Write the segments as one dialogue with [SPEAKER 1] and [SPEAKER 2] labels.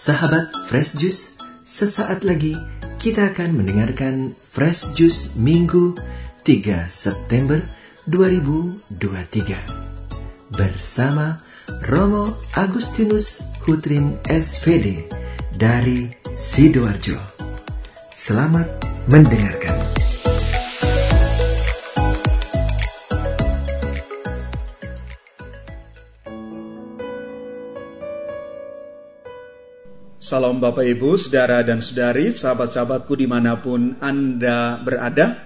[SPEAKER 1] Sahabat Fresh Juice, sesaat lagi kita akan mendengarkan Fresh Juice Minggu 3 September 2023 bersama Romo Agustinus Hutrin SVD dari Sidoarjo. Selamat mendengarkan.
[SPEAKER 2] Salam Bapak Ibu, Saudara dan Saudari, sahabat-sahabatku di mana pun Anda berada.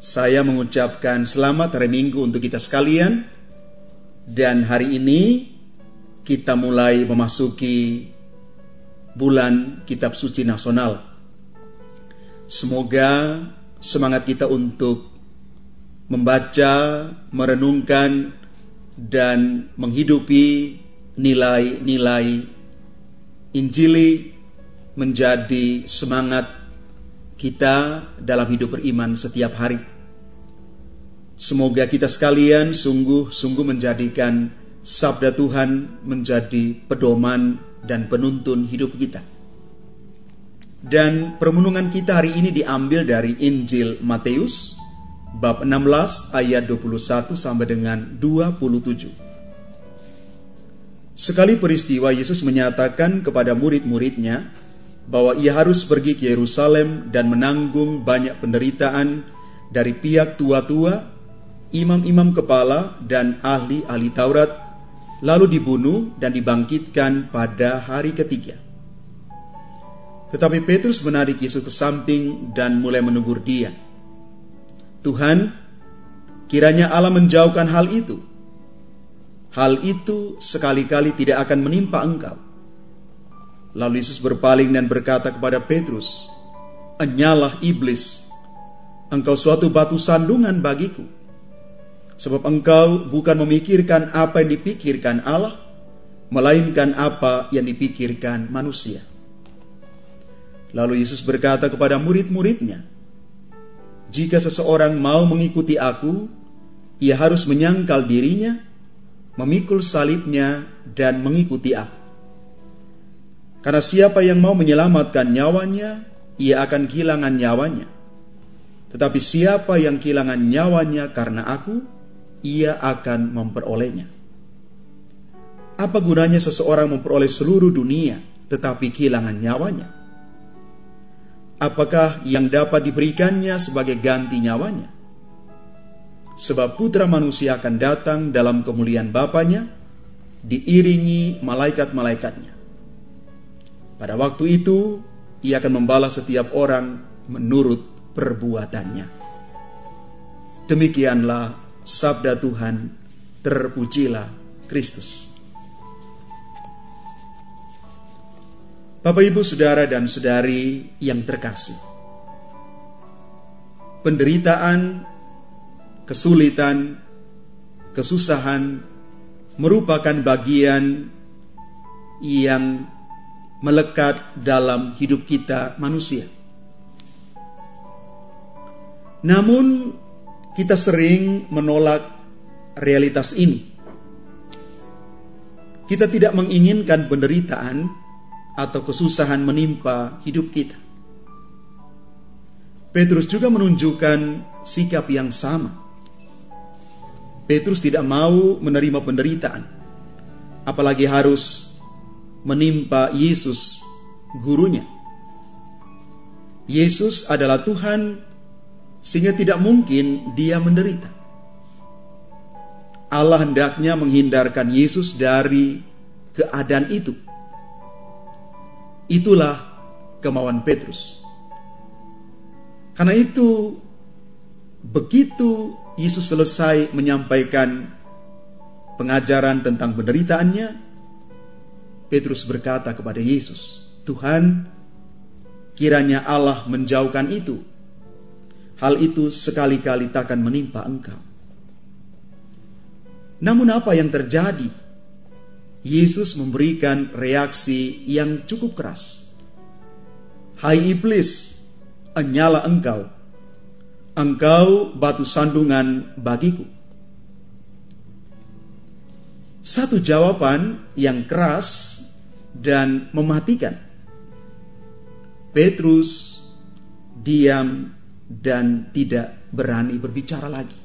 [SPEAKER 2] Saya mengucapkan selamat hari Minggu untuk kita sekalian. Dan hari ini kita mulai memasuki bulan Kitab Suci Nasional. Semoga semangat kita untuk membaca, merenungkan, dan menghidupi nilai-nilai Injili menjadi semangat kita dalam hidup beriman setiap hari. Semoga kita sekalian sungguh-sungguh menjadikan sabda Tuhan menjadi pedoman dan penuntun hidup kita. Dan permenungan kita hari ini diambil dari Injil Matius bab 16 ayat 21 sampai dengan 27. Sekali peristiwa Yesus menyatakan kepada murid-muridnya bahwa ia harus pergi ke Yerusalem dan menanggung banyak penderitaan dari pihak tua-tua, imam-imam kepala, dan ahli-ahli Taurat, lalu dibunuh dan dibangkitkan pada hari ketiga. Tetapi Petrus menarik Yesus ke samping dan mulai menegur dia. Tuhan, kiranya Allah menjauhkan hal itu hal itu sekali-kali tidak akan menimpa engkau. Lalu Yesus berpaling dan berkata kepada Petrus, Enyalah iblis, engkau suatu batu sandungan bagiku. Sebab engkau bukan memikirkan apa yang dipikirkan Allah, melainkan apa yang dipikirkan manusia. Lalu Yesus berkata kepada murid-muridnya, Jika seseorang mau mengikuti aku, ia harus menyangkal dirinya, memikul salibnya dan mengikuti aku. Karena siapa yang mau menyelamatkan nyawanya, ia akan kehilangan nyawanya. Tetapi siapa yang kehilangan nyawanya karena aku, ia akan memperolehnya. Apa gunanya seseorang memperoleh seluruh dunia tetapi kehilangan nyawanya? Apakah yang dapat diberikannya sebagai ganti nyawanya? Sebab putra manusia akan datang dalam kemuliaan Bapaknya, diiringi malaikat-malaikatnya. Pada waktu itu, ia akan membalas setiap orang menurut perbuatannya. Demikianlah sabda Tuhan, terpujilah Kristus. Bapak, ibu, saudara, dan saudari yang terkasih, penderitaan kesulitan, kesusahan merupakan bagian yang melekat dalam hidup kita manusia. Namun kita sering menolak realitas ini. Kita tidak menginginkan penderitaan atau kesusahan menimpa hidup kita. Petrus juga menunjukkan sikap yang sama. Petrus tidak mau menerima penderitaan, apalagi harus menimpa Yesus, gurunya. Yesus adalah Tuhan, sehingga tidak mungkin Dia menderita. Allah hendaknya menghindarkan Yesus dari keadaan itu. Itulah kemauan Petrus. Karena itu, begitu Yesus selesai menyampaikan pengajaran tentang penderitaannya, Petrus berkata kepada Yesus, "Tuhan, kiranya Allah menjauhkan itu. Hal itu sekali-kali takkan menimpa engkau." Namun apa yang terjadi? Yesus memberikan reaksi yang cukup keras. Hai iblis, enyala engkau engkau batu sandungan bagiku. Satu jawaban yang keras dan mematikan. Petrus diam dan tidak berani berbicara lagi.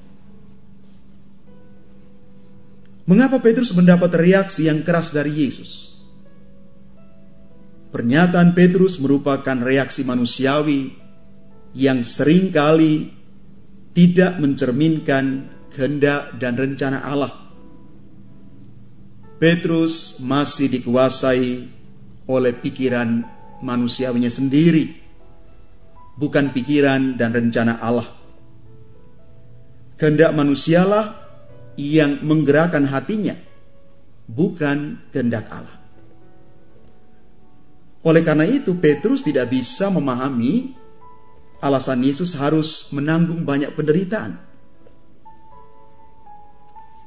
[SPEAKER 2] Mengapa Petrus mendapat reaksi yang keras dari Yesus? Pernyataan Petrus merupakan reaksi manusiawi yang sering kali tidak mencerminkan kehendak dan rencana Allah. Petrus masih dikuasai oleh pikiran manusiawinya sendiri, bukan pikiran dan rencana Allah. Kehendak manusialah yang menggerakkan hatinya, bukan kehendak Allah. Oleh karena itu, Petrus tidak bisa memahami alasan Yesus harus menanggung banyak penderitaan.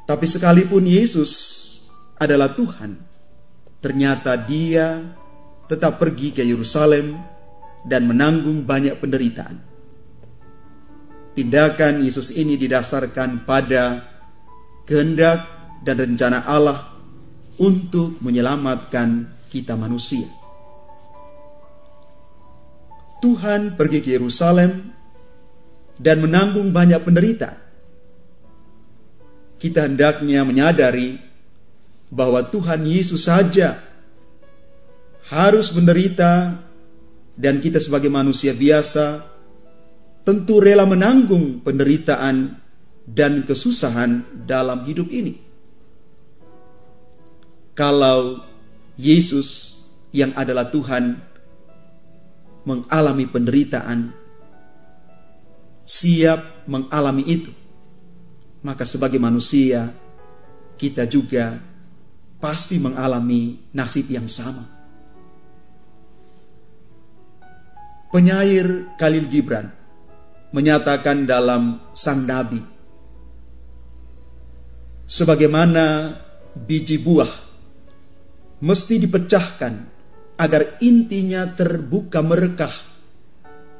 [SPEAKER 2] Tapi sekalipun Yesus adalah Tuhan, ternyata Dia tetap pergi ke Yerusalem dan menanggung banyak penderitaan. Tindakan Yesus ini didasarkan pada kehendak dan rencana Allah untuk menyelamatkan kita manusia. Tuhan pergi ke Yerusalem dan menanggung banyak penderita. Kita hendaknya menyadari bahwa Tuhan Yesus saja harus menderita dan kita sebagai manusia biasa tentu rela menanggung penderitaan dan kesusahan dalam hidup ini. Kalau Yesus yang adalah Tuhan mengalami penderitaan, siap mengalami itu, maka sebagai manusia kita juga pasti mengalami nasib yang sama. Penyair Khalil Gibran menyatakan dalam Sang Nabi sebagaimana biji buah mesti dipecahkan agar intinya terbuka merekah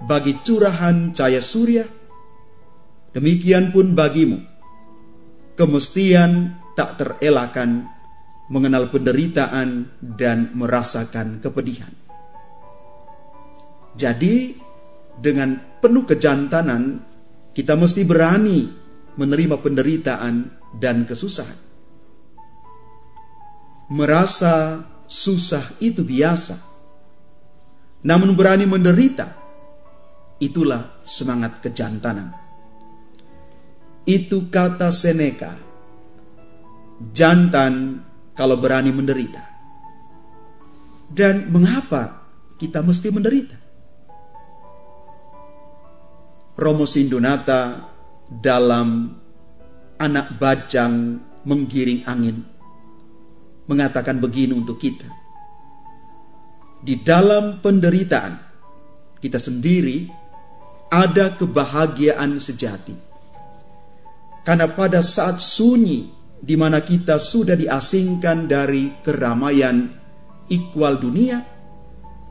[SPEAKER 2] bagi curahan cahaya surya. Demikian pun bagimu. Kemestian tak terelakkan mengenal penderitaan dan merasakan kepedihan. Jadi dengan penuh kejantanan kita mesti berani menerima penderitaan dan kesusahan. Merasa susah itu biasa, namun berani menderita, itulah semangat kejantanan. Itu kata Seneca, jantan kalau berani menderita. Dan mengapa kita mesti menderita? Romo Sindonata dalam anak bajang menggiring angin. Mengatakan begini untuk kita. Di dalam penderitaan kita sendiri ada kebahagiaan sejati. Karena pada saat sunyi di mana kita sudah diasingkan dari keramaian ikwal dunia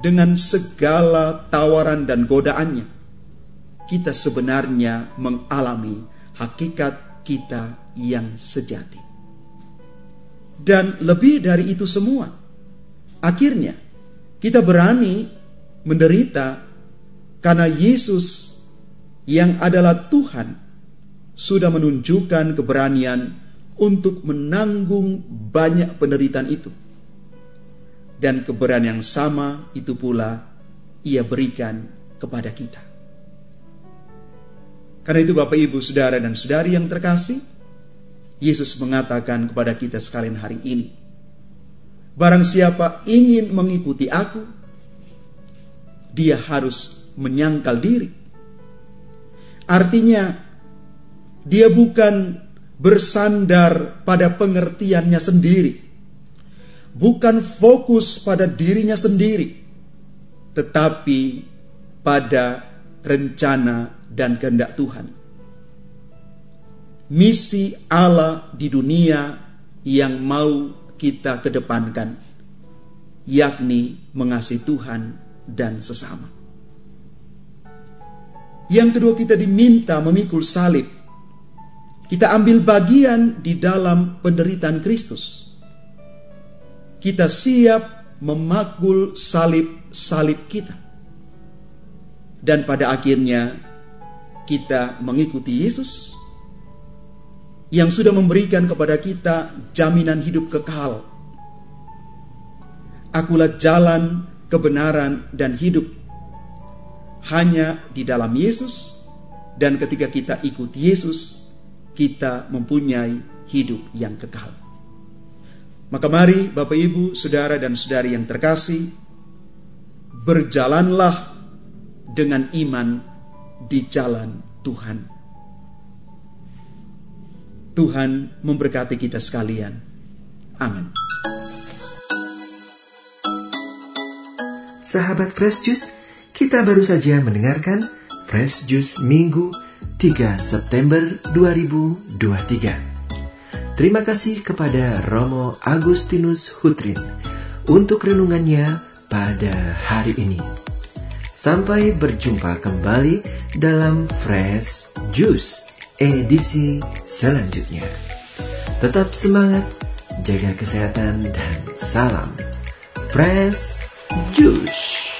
[SPEAKER 2] dengan segala tawaran dan godaannya, kita sebenarnya mengalami hakikat kita yang sejati. Dan lebih dari itu semua, akhirnya kita berani menderita karena Yesus yang adalah Tuhan sudah menunjukkan keberanian untuk menanggung banyak penderitaan itu. Dan keberanian yang sama itu pula ia berikan kepada kita. Karena itu Bapak Ibu, Saudara dan Saudari yang terkasih, Yesus mengatakan kepada kita sekalian hari ini, Barang siapa ingin mengikuti aku, dia harus menyangkal diri. Artinya, dia bukan bersandar pada pengertiannya sendiri, bukan fokus pada dirinya sendiri, tetapi pada rencana dan kehendak Tuhan. Misi Allah di dunia yang mau kita kedepankan, yakni mengasihi Tuhan dan sesama. Yang kedua kita diminta memikul salib. Kita ambil bagian di dalam penderitaan Kristus. Kita siap memakul salib-salib kita. Dan pada akhirnya kita mengikuti Yesus yang sudah memberikan kepada kita jaminan hidup kekal. Akulah jalan, kebenaran, dan hidup. Hanya di dalam Yesus, dan ketika kita ikut Yesus, kita mempunyai hidup yang kekal. Maka mari Bapak Ibu, Saudara dan Saudari yang terkasih, berjalanlah dengan iman di jalan Tuhan. Tuhan memberkati kita sekalian. Amin.
[SPEAKER 1] Sahabat Fresh Juice, kita baru saja mendengarkan Fresh Juice Minggu 3 September 2023. Terima kasih kepada Romo Agustinus Hutrin untuk renungannya pada hari ini. Sampai berjumpa kembali dalam Fresh Juice edisi selanjutnya. Tetap semangat, jaga kesehatan, dan salam Fresh Juice.